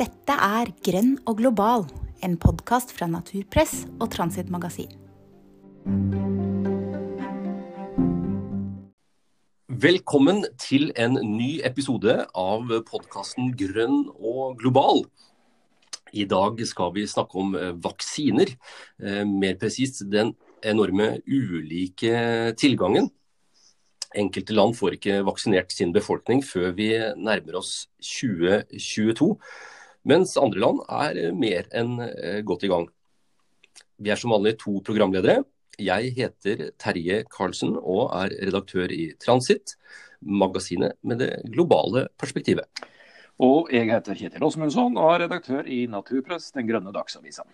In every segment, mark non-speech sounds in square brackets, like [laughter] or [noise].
Dette er Grønn og global, en podkast fra Naturpress og Transit Magasin. Velkommen til en ny episode av podkasten Grønn og global. I dag skal vi snakke om eh, vaksiner. Eh, mer presist den enorme ulike tilgangen. Enkelte land får ikke vaksinert sin befolkning før vi nærmer oss 2022, mens andre land er mer enn eh, godt i gang. Vi er som vanlig to programledere. Jeg heter Terje Karlsen og er redaktør i Transit, magasinet med det globale perspektivet. Og jeg heter Kjetil Åsmundsson og er redaktør i Naturpress, den grønne dagsavisa.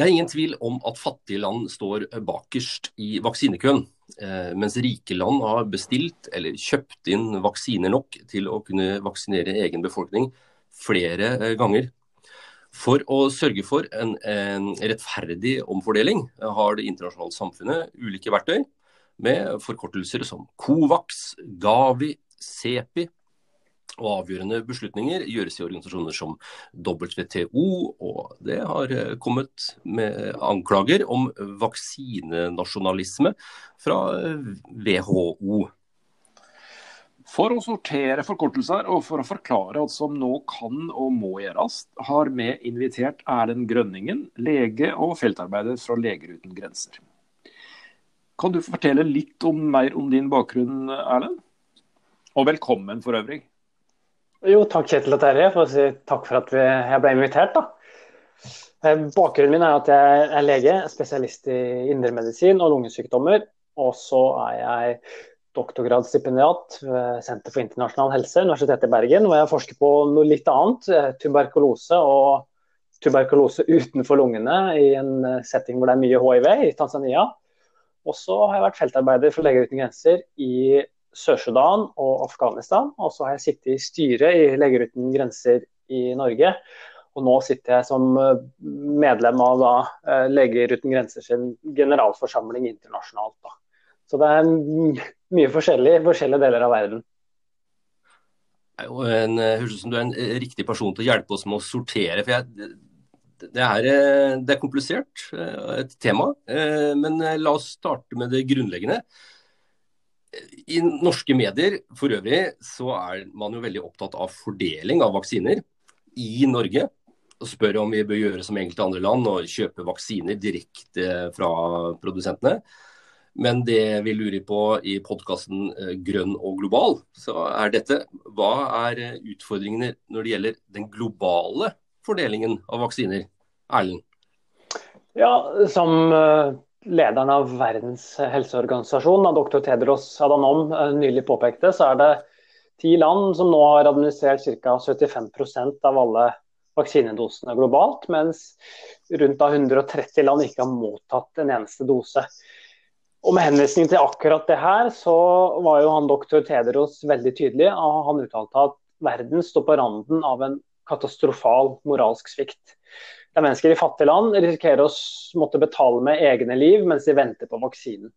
Det er ingen tvil om at fattige land står bakerst i vaksinekøen. Eh, mens rike land har bestilt eller kjøpt inn vaksiner nok til å kunne vaksinere egen befolkning flere eh, ganger. For å sørge for en, en rettferdig omfordeling har det internasjonale samfunnet ulike verktøy med forkortelser som COVAX, Gavi, CEPI og avgjørende beslutninger gjøres i organisasjoner som WTO, og det har eh, kommet med anklager om vaksinenasjonalisme fra WHO. For å sortere forkortelser og for å forklare hva som nå kan og må gjøres, har vi invitert Erlend Grønningen, lege og feltarbeider fra Leger uten grenser. Kan du fortelle litt om, mer om din bakgrunn, Erlend? Og velkommen for øvrig. Jo, takk Kjetil og Terje for å si takk for at jeg ble invitert. da. Eh, bakgrunnen min er at jeg er lege, spesialist i indremedisin og lungesykdommer. Og så er jeg doktorgradsstipendiat ved Senter for internasjonal helse, Universitetet i Bergen, hvor jeg forsker på noe litt annet. Eh, tuberkulose og tuberkulose utenfor lungene i en eh, setting hvor det er mye hiv i Tanzania. Og så har jeg vært feltarbeider for Leger uten grenser i Sør-Sudan og Afghanistan. Og så har jeg sittet i styret i Leger uten grenser i Norge. Og nå sitter jeg som eh, medlem av da, eh, Leger uten grenser sin generalforsamling internasjonalt. Da. Så det er mye forskjellig i forskjellige deler av verden. Det høres ut som du er en eh, riktig person til å hjelpe oss med å sortere. for jeg, det er, det er komplisert, et tema. Men la oss starte med det grunnleggende. I norske medier for øvrig så er man jo veldig opptatt av fordeling av vaksiner i Norge. Og spør om vi bør gjøre som enkelte andre land og kjøpe vaksiner direkte fra produsentene. Men det vi lurer på i podkasten eh, Grønn og global, så er dette hva er utfordringene når det gjelder den globale fordelingen av vaksiner? Erlend? Ja, som eh, lederen av Verdens helseorganisasjon, dr. Tedros Adhanom, eh, nylig påpekte, så er det ti land som nå har administrert ca. 75% av alle vaksinedosene globalt, mens rundt 130 land ikke har mottatt en eneste dose. Og Med henvisning til akkurat det her, så var jo han doktor Tedros veldig tydelig. Han uttalte at verden står på randen av en katastrofal moralsk svikt der mennesker i fattige land risikerer å måtte betale med egne liv mens de venter på vaksinen.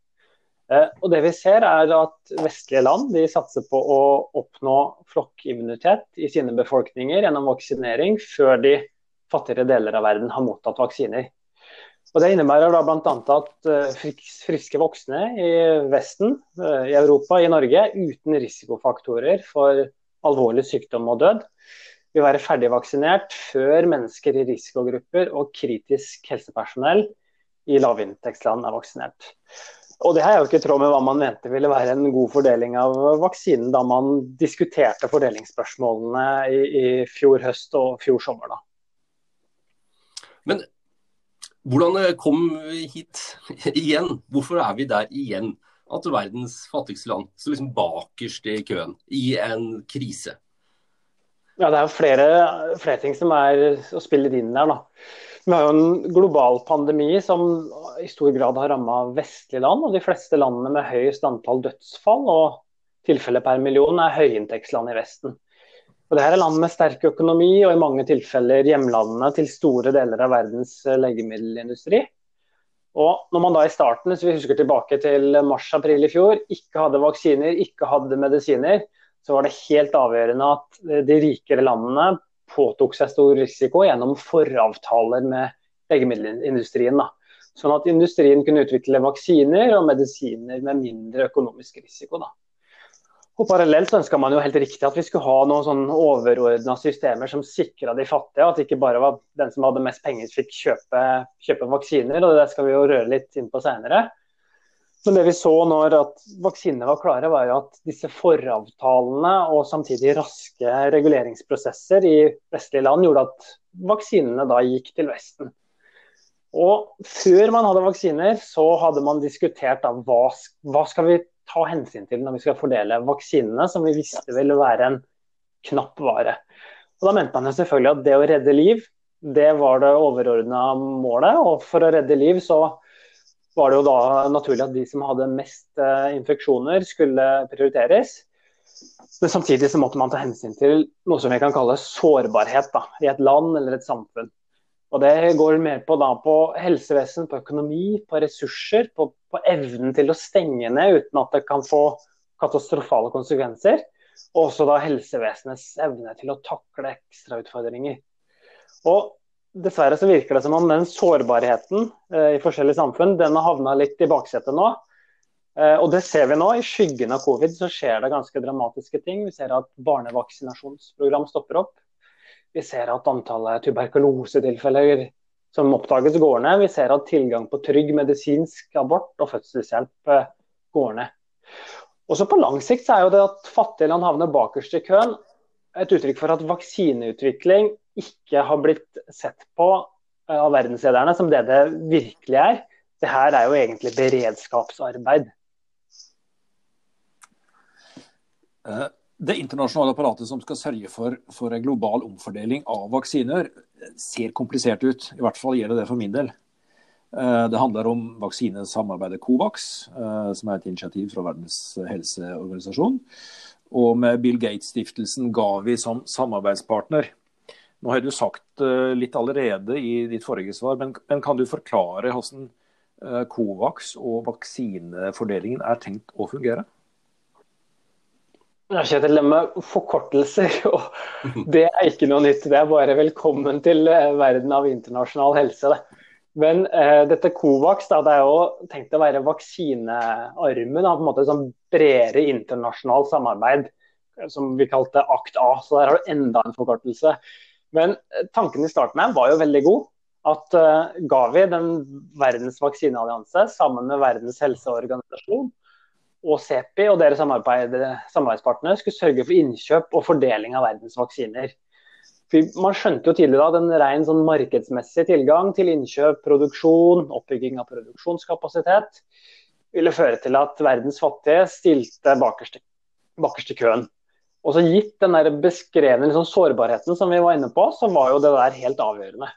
Eh, og det vi ser er at Vestlige land de satser på å oppnå flokkimmunitet i sine befolkninger gjennom vaksinering før de fattigere deler av verden har mottatt vaksiner. Og Det innebærer da bl.a. at eh, friske voksne i Vesten, eh, i Europa, i Norge uten risikofaktorer for alvorlig sykdom og død, vil være ferdigvaksinert før mennesker i risikogrupper og kritisk helsepersonell i lavinntektsland er vaksinert. Og Det er jo ikke i tråd med hva man mente ville være en god fordeling av vaksinen da man diskuterte fordelingsspørsmålene i, i fjor høst og fjor sommer. da. Men hvordan kom vi hit [laughs] igjen? Hvorfor er vi der igjen? At verdens fattigste land står liksom bakerst i køen i en krise. Ja, Det er jo flere, flere, ting som er å spille inn der. da. Vi har jo en global pandemi som i stor grad har ramma vestlige land. og De fleste landene med høyest antall dødsfall og tilfeller per million er høyinntektsland i Vesten. Og Dette er land med sterk økonomi og i mange tilfeller hjemlandene til store deler av verdens legemiddelindustri. Og når man da i starten, hvis vi husker tilbake til mars-april i fjor, ikke hadde vaksiner, ikke hadde medisiner, så var det helt avgjørende at de rikere landene påtok seg stor risiko gjennom foravtaler med legemiddelindustrien. Da. Sånn at industrien kunne utvikle vaksiner og medisiner med mindre økonomisk risiko. Da. Og Parallelt så ønska man jo helt riktig at vi skulle ha noen sånn overordna systemer som sikra de fattige, at det ikke bare var den som hadde mest penger fikk kjøpe, kjøpe vaksiner. og Det skal vi jo røre litt inn på senere. Men det vi så når at vaksinene var klare, var jo at disse foravtalene og samtidig raske reguleringsprosesser i vestlige land gjorde at vaksinene da gikk til Vesten. Og før man hadde vaksiner, så hadde man diskutert da, hva, hva skal vi ta hensyn til når vi skal fordele vaksinene, som vi visste ville være en knapp vare. Og Da mente man jo selvfølgelig at det å redde liv, det var det overordna målet. Og for å redde liv så var det jo da naturlig at de som hadde mest uh, infeksjoner, skulle prioriteres. Men samtidig så måtte man ta hensyn til noe som vi kan kalle sårbarhet da, i et land eller et samfunn. Og Det går mer på, da, på helsevesen, på økonomi, på ressurser, på, på, evnen til å stenge ned uten at det kan få katastrofale konsekvenser. Og også da helsevesenets evne til å takle ekstrautfordringer. Og Dessverre så virker det som om den sårbarheten eh, i forskjellige samfunn den har havna litt i baksetet nå. Eh, og det ser vi nå. I skyggen av covid så skjer det ganske dramatiske ting. Vi ser at barnevaksinasjonsprogram stopper opp. Vi ser at antallet tuberkulosetilfeller som oppdages, går ned. Vi ser at tilgang på trygg medisinsk abort og fødselshjelp eh, går ned. Også på lang sikt er jo det at fattige land havner bakerst i køen, et uttrykk for at vaksineutvikling ikke har blitt sett på eh, av verdenslederne som det det virkelig er. Det her er jo egentlig beredskapsarbeid. Uh, det internasjonale apparatet som skal sørge for, for, en global omfordeling av vaksiner, ser komplisert ut. I hvert fall gjelder det for min del. Eh, det handler om vaksinesamarbeidet Covax, eh, som er et initiativ fra Verdens helseorganisasjon. Og med Bill Gates-stiftelsen Gavi som samarbeidspartner. Nå har du sagt eh, litt allerede i ditt forrige svar, men, men kan du forklare hvordan Covax og vaksinefordelingen er tenkt å fungere? Kjetil, det med forkortelser, [laughs] det er ikke noe nytt. Det er bare velkommen til eh, verden av internasjonal helse. Men eh, dette Covax da, det er jo tenkt å være vaksinearmen av på en måte sånn bredere internasjonalt samarbeid, eh, som vi kalte Akt A. Så der har du enda en forkortelse. Men eh, tanken i starten her var jo veldig god. At uh, Gavi, den verdens vaksineallianse, sammen med Verdens helseorganisasjon, og CEPI og deres samarbeidspartnere skulle sørge for innkjøp og fordeling av verdens vaksiner. Man skjønte jo tidligere at en ren sånn markedsmessig tilgang til innkjøp, produksjon, oppbygging av produksjonskapasitet ville føre til at verdens fattige stilte bakerst i køen. Og så Gitt den der beskrevne liksom, sårbarheten som vi var inne på, så var jo det der helt avgjørende.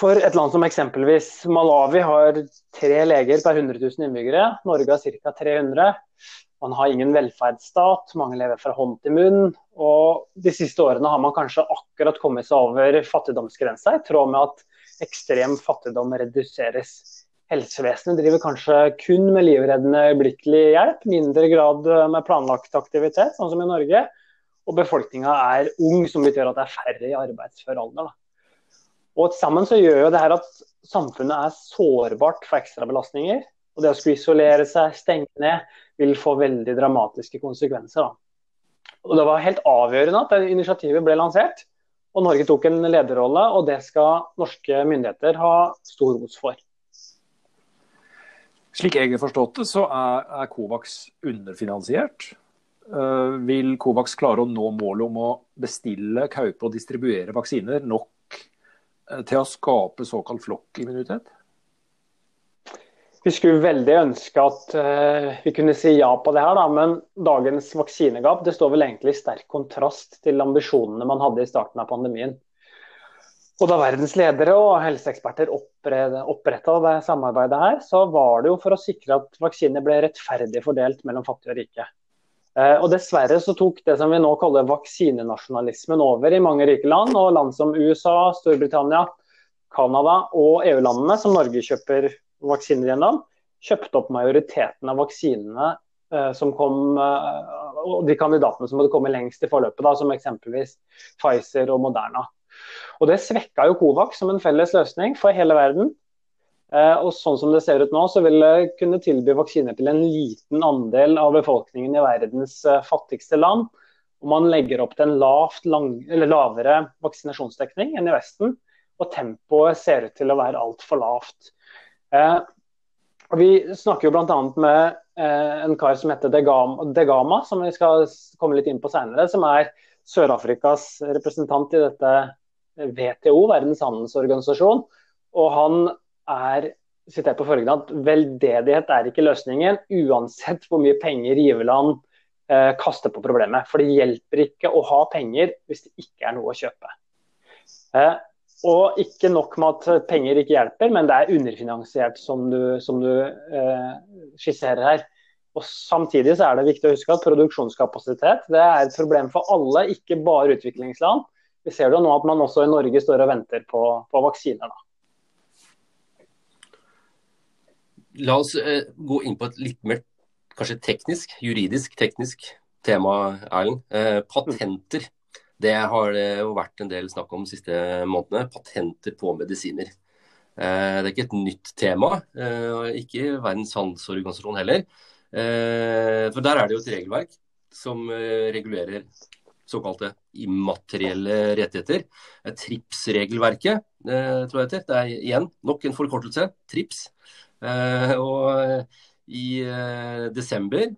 For et land som eksempelvis Malawi har tre leger per 100 000 innbyggere. Norge har ca. 300. Man har ingen velferdsstat, mange lever fra hånd til munn. Og de siste årene har man kanskje akkurat kommet seg over fattigdomsgrensa, i tråd med at ekstrem fattigdom reduseres. Helsevesenet driver kanskje kun med livreddende øyeblikkelig hjelp, mindre grad med planlagt aktivitet, sånn som i Norge. Og befolkninga er ung, som betyr at det er færre i arbeidsfør alder. Og Sammen så gjør jo det her at samfunnet er sårbart for ekstrabelastninger. Og det å skulle isolere seg, stenge ned, vil få veldig dramatiske konsekvenser. Da. Og Det var helt avgjørende at det initiativet ble lansert. Og Norge tok en lederrolle, og det skal norske myndigheter ha stor ros for. Slik jeg har forstått det, så er, er Covax underfinansiert. Uh, vil Covax klare å nå målet om å bestille, kaupe og distribuere vaksiner nok uh, til å skape såkalt flokkimmunitet? Vi skulle veldig ønske at uh, vi kunne si ja på det her, da, men dagens vaksinegap det står vel egentlig i sterk kontrast til ambisjonene man hadde i starten av pandemien. Og Da verdens ledere og helseeksperter oppretta det samarbeidet her, så var det jo for å sikre at vaksiner ble rettferdig fordelt mellom fattige og rike. Eh, og Dessverre så tok det som vi nå kaller vaksinenasjonalismen over i mange rike land. Og land som USA, Storbritannia, Canada og EU-landene, som Norge kjøper vaksiner gjennom, kjøpte opp majoriteten av vaksinene eh, som kom eh, og de kandidatene som hadde kommet lengst i forløpet, da, som eksempelvis Pfizer og Moderna. Og Det svekka jo Covax som en felles løsning for hele verden. Eh, og sånn som det ser ut nå, så vil det kunne tilby vaksiner til en liten andel av befolkningen i verdens eh, fattigste land. Og man legger opp til en lavt, lang, lavere vaksinasjonsdekning enn i Vesten. Og tempoet ser ut til å være altfor lavt. Eh, vi snakker jo bl.a. med eh, en kar som heter Degama, som vi skal komme litt inn på senere. Som er Sør-Afrikas representant i dette WTO, Verdens handelsorganisasjon. Og han er sitert på følgende at veldedighet er ikke løsningen, uansett hvor mye penger giverland eh, kaster på problemet. For det hjelper ikke å ha penger hvis det ikke er noe å kjøpe. Eh, og ikke nok med at penger ikke hjelper, men det er underfinansiert, som du, som du eh, skisserer her. Og Samtidig så er det viktig å huske at produksjonskapasitet det er et problem for alle, ikke bare utviklingsland. Vi ser jo nå at man også i Norge står og venter på, på vaksiner. Da. La oss eh, gå inn på et litt mer kanskje teknisk, juridisk teknisk tema, Erlend. Eh, patenter. Det har det jo vært en del snakk om de siste månedene. Patenter på medisiner. Eh, det er ikke et nytt tema, eh, ikke Verdens handelsorganisasjon heller. For der er det jo et regelverk som regulerer såkalte immaterielle rettigheter. TRIPS-regelverket, tror jeg det heter. Det er igjen nok en forkortelse. TRIPS. Og i desember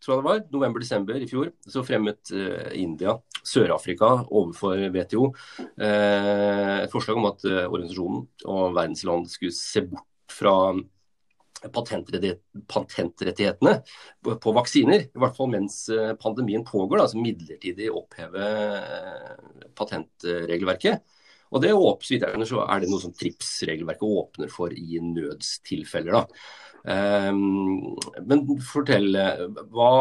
tror jeg det var, november-desember i fjor, så fremmet India Sør-Afrika overfor WTO et forslag om at organisasjonen og verdensland skulle se bort fra patentrettighetene på, vaksiner. I hvert fall mens pandemien pågår, altså midlertidig oppheve patentregelverket. Og det åpner, så er det noe som TRIPS-regelverket åpner for i nødstilfeller. da. Ehm, men fortell, hva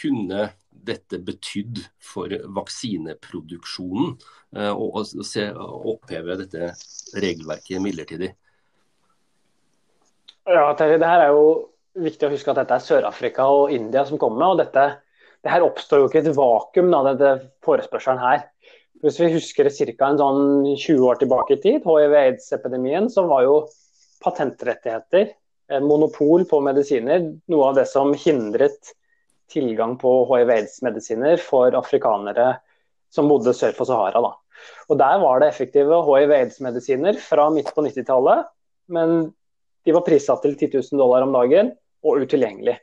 kunne dette betydd for vaksineproduksjonen eh, å oppheve dette regelverket midlertidig? Ja, Terje, det her er jo viktig å huske at dette er Sør-Afrika og India som kommer og dette, det her oppstår jo ikke et vakuum, da, dette forespørselen her. Hvis vi husker ca. sånn 20 år tilbake i tid, hiv-aids-epidemien, så var jo patentrettigheter Eh, monopol på medisiner, noe av det som hindret tilgang på hiv-aids-medisiner for afrikanere som bodde sør for Sahara. Da. Og Der var det effektive hiv-aids-medisiner fra midt på 90-tallet, men de var prissatt til 10 000 dollar om dagen og utilgjengelig.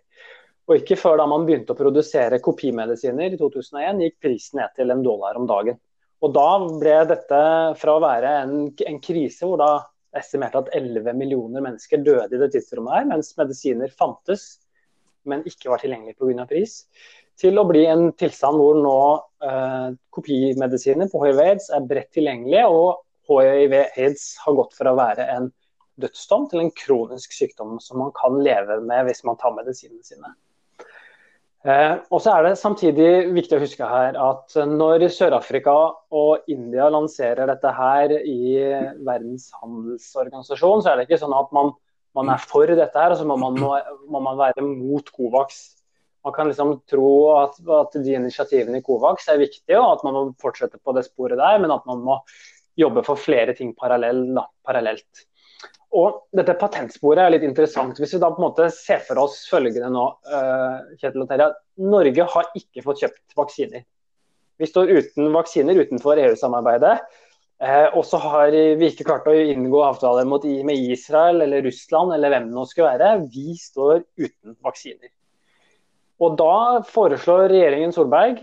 Og ikke før da man begynte å produsere kopimedisiner i 2001, gikk prisen ned til en dollar om dagen. Og Da ble dette fra å være en, en krise hvor da estimert at 11 millioner mennesker døde i det tidsrommet her, mens medisiner fantes, men ikke var tilgjengelig pga. pris, til å bli en tilstand hvor nå eh, kopimedisiner på hiv-aids er bredt tilgjengelige, og hiv-aids har gått fra å være en dødsdom til en kronisk sykdom som man kan leve med hvis man tar medisinene sine. Eh, og så er det samtidig viktig å huske her at når Sør-Afrika og India lanserer dette her i Verdens handelsorganisasjon, så er det ikke sånn at man, man er for dette her, og så må man, må man, være mot Covax. Man kan liksom tro at, at, de initiativene i Covax er viktige, og at man må fortsette på det sporet der, men at man må jobbe for flere ting parallell, da, parallelt. Og dette patentsporet er litt interessant. Hvis vi da på en måte ser for oss følgende nå, uh, Kjetil og Terje. Norge har ikke fått kjøpt vaksiner. Vi står uten vaksiner utenfor EU-samarbeidet. Uh, og så har vi ikke klart å inngå avtaler med Israel eller Russland eller hvem det nå skulle være. Vi står uten vaksiner. Og da foreslår regjeringen Solberg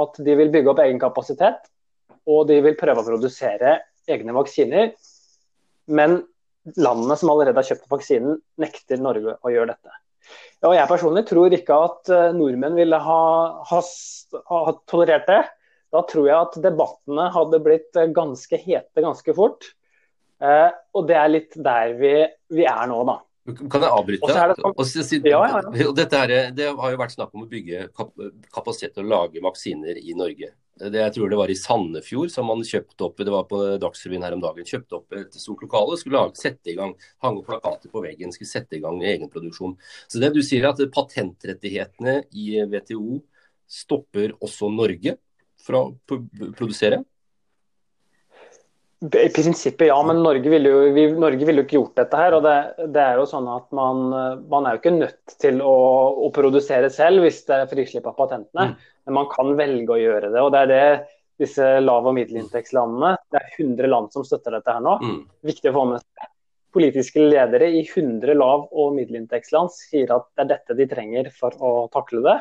at de vil bygge opp egen kapasitet. Og de vil prøve å produsere egne vaksiner. Men landene som allerede har kjøpt vaksinen, nekter Norge å gjøre dette. Og Jeg personlig tror ikke at eh, nordmenn ville ha, ha, ha tolerert det. Da tror jeg at debattene hadde blitt eh, ganske hete ganske fort. Eh, og det er litt der vi, vi er nå, da. Kan jeg avbryte? Sånn, ja, ja, ja. Dette her, det har jo vært snakk om å bygge kapasitet til å lage vaksiner i Norge. Det, jeg tror det var i Sandefjord som man kjøpte opp det var på Dagsrevyen her om dagen, kjøpte opp et stort lokale og skulle lage, sette i gang, hang opp plakater på veggen, skulle sette i gang egenproduksjon. Så det du sier er at patentrettighetene i WTO stopper også Norge fra å produsere? I prinsippet ja, men Norge ville jo, vi, Norge ville jo ikke gjort dette her. og det, det, er jo sånn at Man, man er jo ikke nødt til å, å, produsere selv hvis det er frislipp av patentene, mm. men man kan velge å gjøre det. og Det er det disse lav- og middelinntektslandene Det er 100 land som støtter dette her nå. Mm. Viktig å få med seg. Politiske ledere i 100 lav- og middelinntektsland sier at det er dette de trenger for å takle det.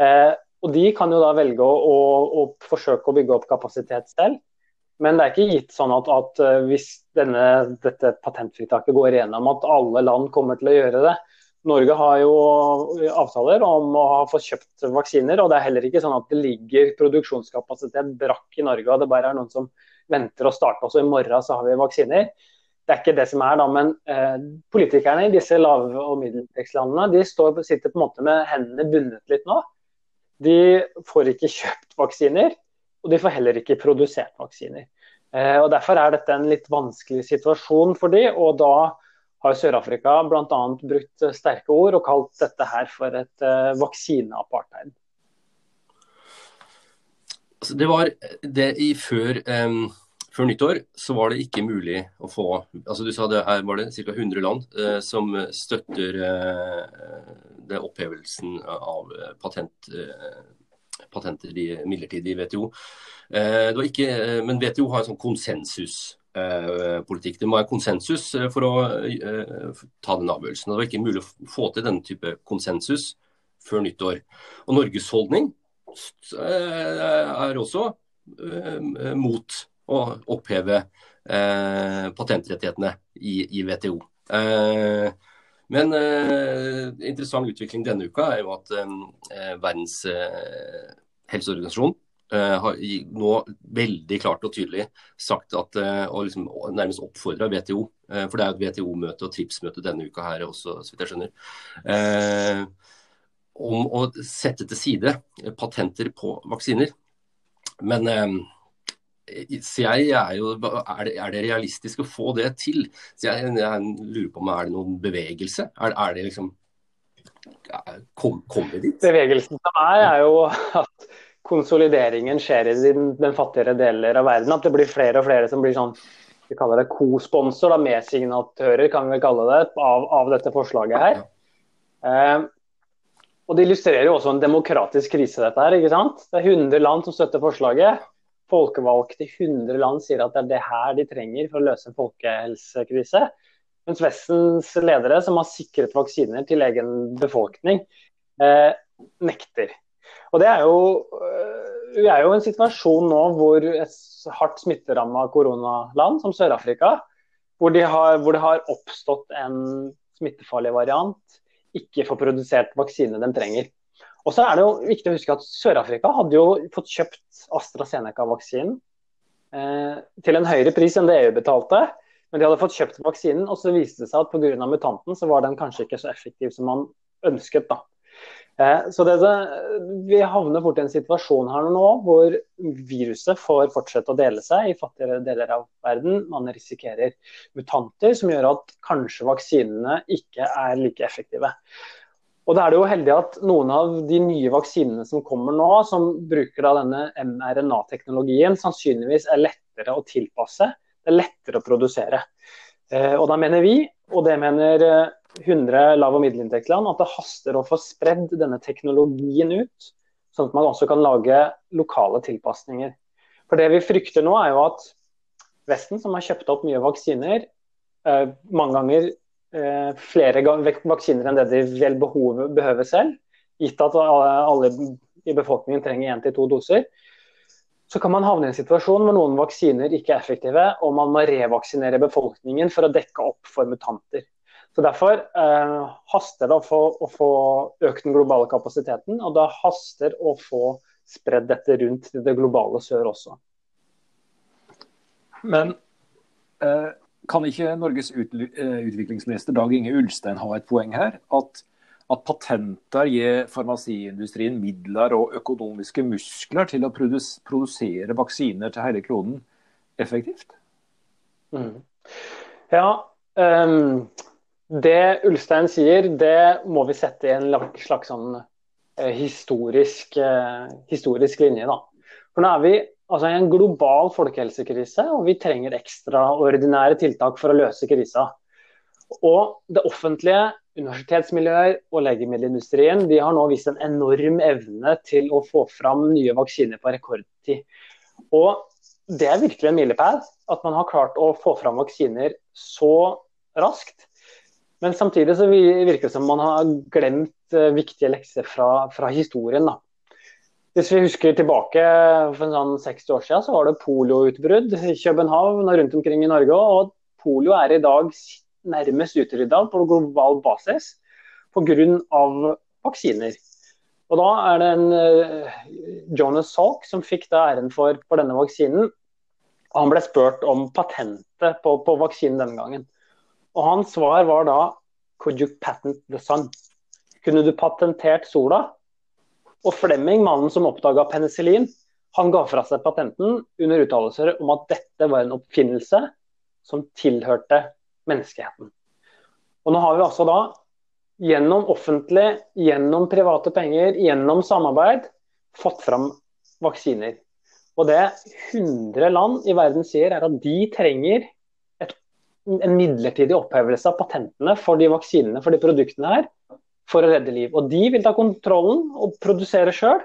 Eh, og De kan jo da velge å, å, å forsøke å bygge opp kapasitet selv. Men det er ikke gitt sånn at, at eh, hvis denne, dette patentfritaket går igjennom, at alle land kommer til å gjøre det. Norge har jo avtaler om å ha fått kjøpt vaksiner, og det er heller ikke sånn at det ligger produksjonskapasitet brakk i Norge, og det bare er noen som venter å starte. Også i morgen så har vi vaksiner. Det er ikke det som er da, men eh, politikerne i disse lave- og middelinntektslandene de står, sitter på en måte med hendene bundet litt nå. De får ikke kjøpt vaksiner. Og de får heller ikke produsert vaksiner. Eh, og Derfor er dette en litt vanskelig situasjon for de, og da har Sør-Afrika bl.a. brukt sterke ord og kalt dette her for et uh, vaksineapartheid. Altså, det var det i før, um, før, nyttår så var det ikke mulig å få altså Du sa det her var det ca. 100 land uh, som støtter uh, det opphevelsen av patent patenter midlertidig i WTO. Eh, ikke, eh, men WTO har en sånn konsensuspolitikk. Det må være konsensus eh, for å ta den avgjørelsen. Det var ikke mulig å få til denne type konsensus før nyttår. Og Norges holdning er også mot å oppheve patentrettighetene i, i WTO. Men eh, interessant utvikling denne uka er jo at eh, Verdens eh, helseorganisasjon eh, har nå veldig klart og tydelig sagt at, eh, og liksom nærmest oppfordra WTO, eh, for det er jo et WTO-møte og TRIPS-møte denne uka her også, så vidt jeg skjønner, om å sette til side patenter på vaksiner. Men så jeg er jo er det, er det, realistisk å få det til? Så jeg, jeg lurer på om er det noen bevegelse? Er, er det liksom kom, Kommer dit? Bevegelsen for meg er jo at konsolideringen skjer i den, den, fattigere deler av verden. At det blir flere og flere som blir sånn vi kaller det co-sponsor, medsignatører kan vi kalle det, av, av dette forslaget her. Eh, og Det illustrerer jo også en demokratisk krise, dette her. ikke sant? Det er 100 land som støtter forslaget folkevalgte i 100 land sier at det er det her de trenger for å løse en folkehelsekrise. Mens Vestens ledere, som har sikret vaksiner til egen befolkning, eh, nekter. Og det er jo, øh, Vi er jo i en situasjon nå hvor et hardt smitteramma koronaland, som Sør-Afrika, hvor, hvor det har oppstått en smittefarlig variant, ikke får produsert vaksine de trenger. Og så er det jo viktig å huske at Sør-Afrika hadde jo fått kjøpt AstraZeneca-vaksinen eh, til en høyere pris enn det EU betalte. Men de hadde fått kjøpt vaksinen, og så viste det seg at pga. mutanten så var den kanskje ikke så effektiv som man ønsket. da. Eh, så det, Vi havner fort i en situasjon her nå hvor viruset får fortsette å dele seg i fattigere deler av verden. Man risikerer mutanter som gjør at kanskje vaksinene ikke er like effektive. Og da er det jo heldig at noen av de nye vaksinene som kommer nå, som bruker da denne mRNA-teknologien, sannsynligvis er lettere å tilpasse. Det er lettere å produsere. Eh, og da mener vi, og det mener 100 eh, lav- og middelinntektsland, at det haster å få spredd denne teknologien ut, sånn at man også kan lage lokale tilpasninger. For det vi frykter nå, er jo at Vesten, som har kjøpt opp mye vaksiner, eh, mange ganger flere vaksiner enn det de vel behøver selv, gitt at alle i befolkningen trenger én til to doser, så kan man havne i en situasjon hvor noen vaksiner ikke er effektive, og man må revaksinere befolkningen for å dekke opp for mutanter. Så Derfor eh, haster det å få, å få, økt den globale kapasiteten, og da haster å få spredd dette rundt til det globale sør også. Men eh, kan ikke Norges eh, utviklingsminister Dag Inge Ulstein ha et poeng her? At, at patenter gir farmasiindustrien midler og økonomiske muskler til å produsere vaksiner til hele kloden effektivt? Mm. Ja, um, det Ulstein sier, det må vi sette i en slags sånn historisk, historisk linje. Da. For nå er vi altså, i en global folkehelsekrise, og vi trenger ekstraordinære tiltak for å løse krisa. Og det offentlige, universitetsmiljøer og legemiddelindustrien de har nå vist en enorm evne til å få fram nye vaksiner på rekordtid. Og det er virkelig en milepæl at man har klart å få fram vaksiner så raskt. Men samtidig så virker det som man har glemt uh, viktige lekser fra, fra historien. Da. Hvis vi husker tilbake for sånn 60 år siden, så var det polioutbrudd i København og rundt omkring i Norge. Og polio er i dag nærmest utrydda på global basis pga. vaksiner. Og Da er det en uh, Jonas Salk som fikk da æren for, for denne vaksinen. Og Han ble spurt om patentet på, på vaksinen denne gangen. Og Hans svar var da Could you patent the sun? Kunne du patentert sola? Og Flemming, mannen som oppdaga penicillin, han ga fra seg patenten under uttalelser om at dette var en oppfinnelse som tilhørte menneskeheten. Og nå har vi altså da, gjennom offentlig, gjennom private penger, gjennom samarbeid, fått fram vaksiner. Og det 100 land i verden sier, er at de trenger et, en midlertidig opphevelse av patentene for de vaksinene, for de produktene her, for å redde liv. Og de vil ta kontrollen og produsere sjøl.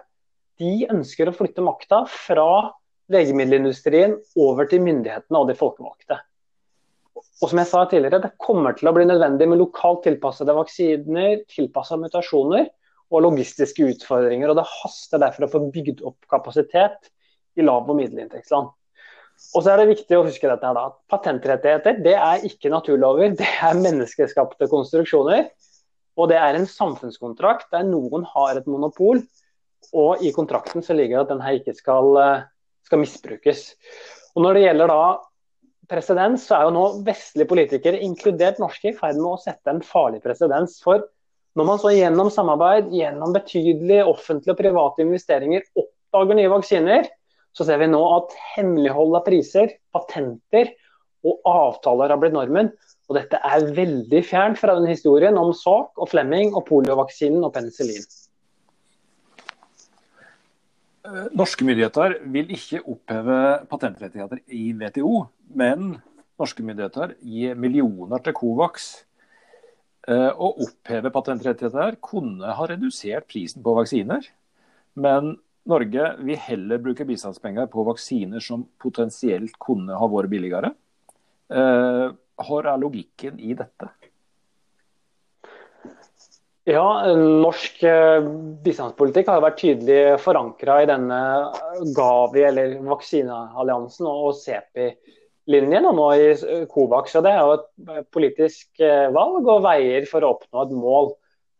De ønsker å flytte makta fra legemiddelindustrien over til myndighetene og de folkevalgte. Og som jeg sa tidligere, Det kommer til å bli nødvendig med lokalt tilpassede vaksiner, tilpassa mutasjoner og logistiske utfordringer. og Det haster derfor å få bygd opp kapasitet i lav- og middelinntektsland. Og så er det viktig å huske dette her da, at Patentrettigheter det er ikke naturlover, det er menneskeskapte konstruksjoner. Og det er en samfunnskontrakt der noen har et monopol, og i kontrakten så ligger det at den her ikke skal, eh, skal misbrukes. Og Når det gjelder da presedens, så er jo nå vestlige politikere, inkludert norske, i ferd med å sette en farlig presedens. For når man så gjennom samarbeid, gjennom betydelige offentlige og private investeringer oppdager nye vaksiner, så ser vi nå at hemmelighold av priser, patenter og avtaler har blitt normen. Og dette er veldig fjernt fra den historien om Salk og Flemming og poliovaksinen og penicillin. Eh, norske myndigheter vil ikke oppheve patentrettigheter i WTO, men norske myndigheter gir millioner til Covax. Eh, å oppheve patentrettigheter kunne ha redusert prisen på vaksiner, men Norge vil heller bruke bistandspenger på vaksiner som potensielt kunne ha vært billigere. Eh, hvor er logikken i dette? Ja, Norsk eh, bistandspolitikk har vært tydelig forankra i denne Gavi, eller vaksinealliansen, og CEPI-linjen, og nå i Covax. og Det er jo et eh, politisk eh, valg og veier for å oppnå et mål.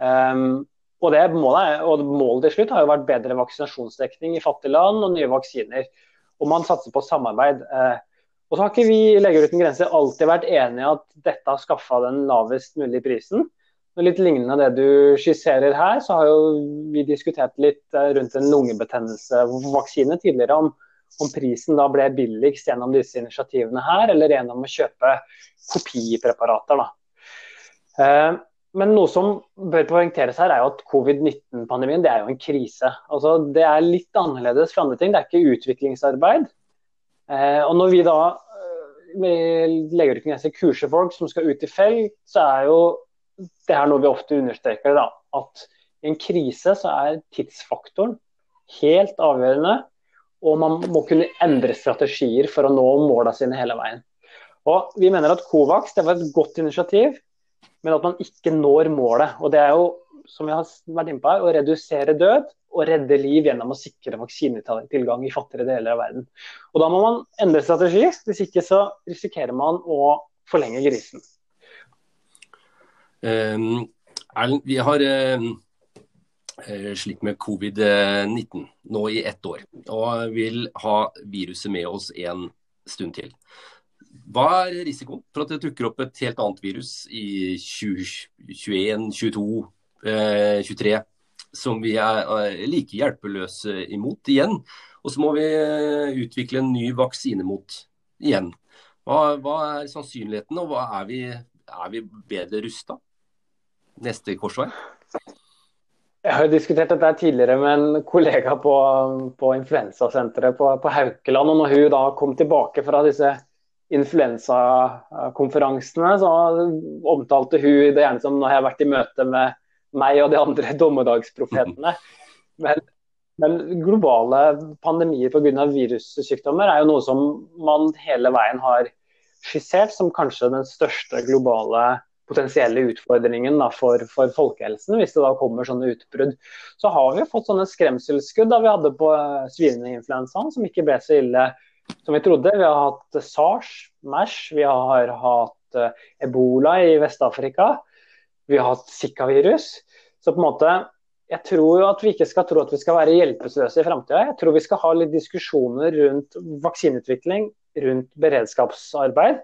Um, og, det målet, og målet til slutt har jo vært bedre vaksinasjonsdekning i fattige land og nye vaksiner. Og man satser på samarbeid. Uh, og så har ikke vi i Leger uten grenser alltid vært enige at dette har skaffa den lavest mulige prisen. Litt lignende det du skisserer her, så har jo vi diskutert litt eh, rundt en lungebetennelsesvaksine tidligere. Om, om, prisen da ble billigst gjennom disse initiativene her, eller gjennom å kjøpe kopipreparater. da. Eh, men noe som bør poengteres her, er jo at covid-19-pandemien det er jo en krise. Altså, det er litt annerledes fra andre ting. Det er ikke utviklingsarbeid. Eh, og når vi da Leger uten kurser folk som skal ut i felt, så er jo det er noe vi ofte understreker, da, at i en krise så er tidsfaktoren helt avgjørende. Og man må kunne endre strategier for å nå måla sine hele veien. Og Vi mener at Covax det var et godt initiativ, men at man ikke når målet. Og Det er jo som jeg har vært inne på her, å redusere død og redde liv gjennom å sikre vaksinetilgang i fattigere deler av verden. Og Da må man endre strategi, hvis ikke så risikerer man å forlenge grisen. Ehm, Erlend, vi har eh, slitt med covid-19 nå i ett år, og vil ha viruset med oss en stund til. Hva er risikoen for at det dukker opp et helt annet virus i 2021, 22, 23, som vi er like hjelpeløse imot igjen? Og så må vi eh, utvikle en ny vaksine mot igjen. Hva, hva er sannsynligheten, og er vi, er vi bedre rusta? neste korsvei? Jeg har diskutert dette tidligere med en kollega på, på influensasenteret på, på, Haukeland. og Når hun da kom tilbake fra disse influensakonferansene, så omtalte hun det gjerne som når jeg har vært i møte med meg og de andre dommedagsprofetene. Men, men globale pandemier pga. virussykdommer er jo noe som man hele veien har skissert som kanskje den største globale potensielle utfordringen da, for, for, folkehelsen, hvis det da kommer sånne utbrudd. Så har vi fått sånne skremselsskudd da vi hadde på uh, svineinfluensaen, som ikke ble så ille som vi trodde. Vi har hatt SARS, MERS, vi har hatt uh, ebola i Vest-Afrika. Vi har hatt Zika-virus. Så på en måte, jeg tror jo at vi ikke skal tro at vi skal være hjelpeløse i framtida. Jeg tror vi skal ha litt diskusjoner rundt vaksineutvikling, rundt beredskapsarbeid.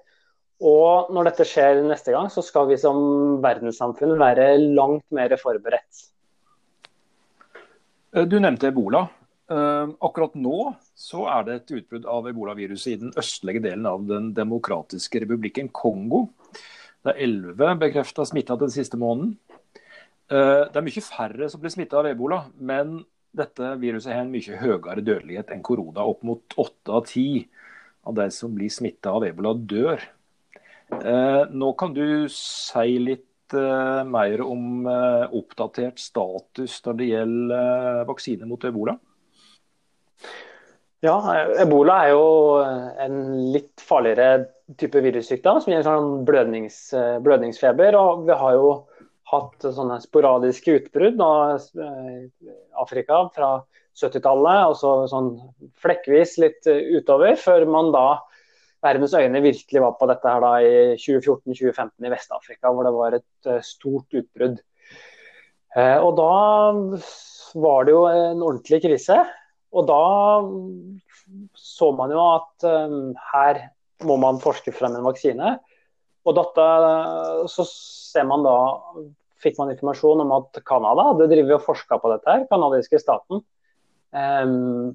Og når dette skjer neste gang, så skal vi som verdenssamfunn være langt mer forberedt. Eh, du nevnte ebola. Eh, akkurat nå så er det et utbrudd av ebolaviruset i den østlige delen av Den demokratiske republikken Kongo. Det er elleve bekrefta smitta den siste måneden. Eh, det er mye færre som blir smitta av ebola, men dette viruset har en mye høyere dødelighet enn korona. Opp mot åtte av ti av de som blir smitta av ebola, dør. Eh, nå kan du si litt eh, mer om oppdatert status når det gjelder vaksine mot ebola? Ja, ebola er jo en litt farligere type virussykdom som gir sånn blødnings, blødningsfeber. og Vi har jo hatt sånne sporadiske utbrudd i Afrika fra 70-tallet, og så sånn flekkvis litt utover, før man da verdens øyne virkelig var på dette her da i 2014-2015 i Vest-Afrika, hvor det var et stort utbrudd. Og da var det jo en ordentlig krise. Og da så man jo at her må man forske frem en vaksine. Og dette, så ser man da, fikk man informasjon om at Canada hadde drevet og forska på dette. her, Kanadiske staten. Um,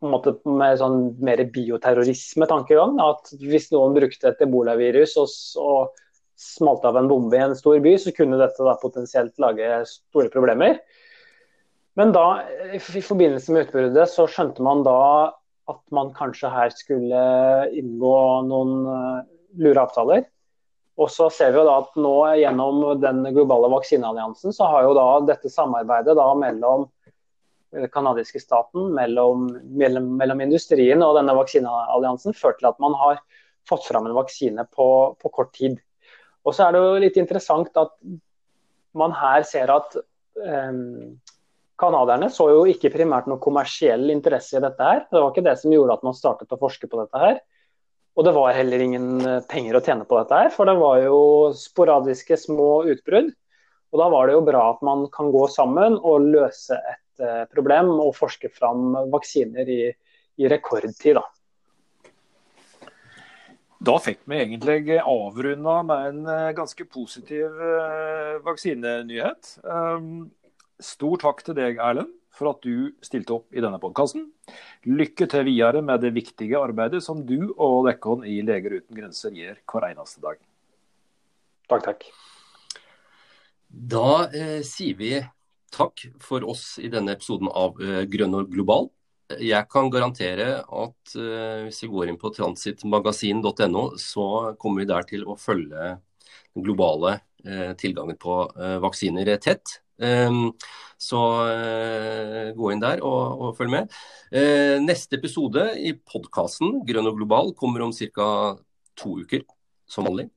med sånn mer bioterrorisme-tankegang. At hvis noen brukte et ebolavirus og, og smalt av en bombe i en stor by, så kunne dette da potensielt lage store problemer. Men da, i forbindelse med utbruddet, så skjønte man da at man kanskje her skulle inngå noen uh, lure avtaler. Og så ser vi jo da at nå gjennom den globale vaksinealliansen, så har jo da dette samarbeidet da mellom den kanadiske staten, mellom, mellom, mellom, industrien og denne vaksinealliansen ført til at man har fått fram en vaksine på, på, kort tid. Og så er det jo litt interessant at man her ser at um, Canadierne så jo ikke primært noe kommersiell interesse i dette her. Det var ikke det som gjorde at man startet å forske på dette her. Og det var heller ingen eh, penger å tjene på dette her, for det var jo sporadiske små utbrudd. Og da var det jo bra at man kan gå sammen og løse et Eh, problem og forske fram vaksiner i, i rekordtid. Da. Da fikk vi egentlig avrunda med en eh, ganske positiv vaksinenyhet. vaksinenyhet. Stor takk til deg, Erlend, for at du stilte opp i denne podkasten. Lykke til videre med det viktige arbeidet som du og dere i Leger uten grenser gjør hver eneste dag. Takk, takk. Da eh, sier vi takk for oss i denne episoden av eh, Grønn og global. Jeg kan garantere at eh, hvis vi går inn på transitmagasin.no, så kommer vi der til å følge den globale uh, tilgangen på vaksiner tett. Um, så gå inn der og, og følg med. neste episode i podkasten Grønn og global kommer om ca. to uker, som vanlig.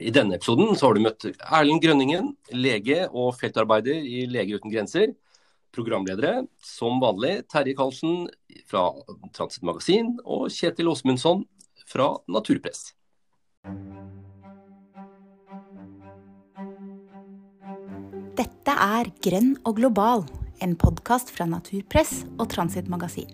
I denne episoden så har du møtt Erlend Grønningen, lege og feltarbeider i Leger uten grenser. Programledere som vanlig Terje Karlsen fra Transit Magasin og Kjetil Åsmundsson fra Naturpress. Dette er Grønn og global, en podkast fra Naturpress og Transitmagasin.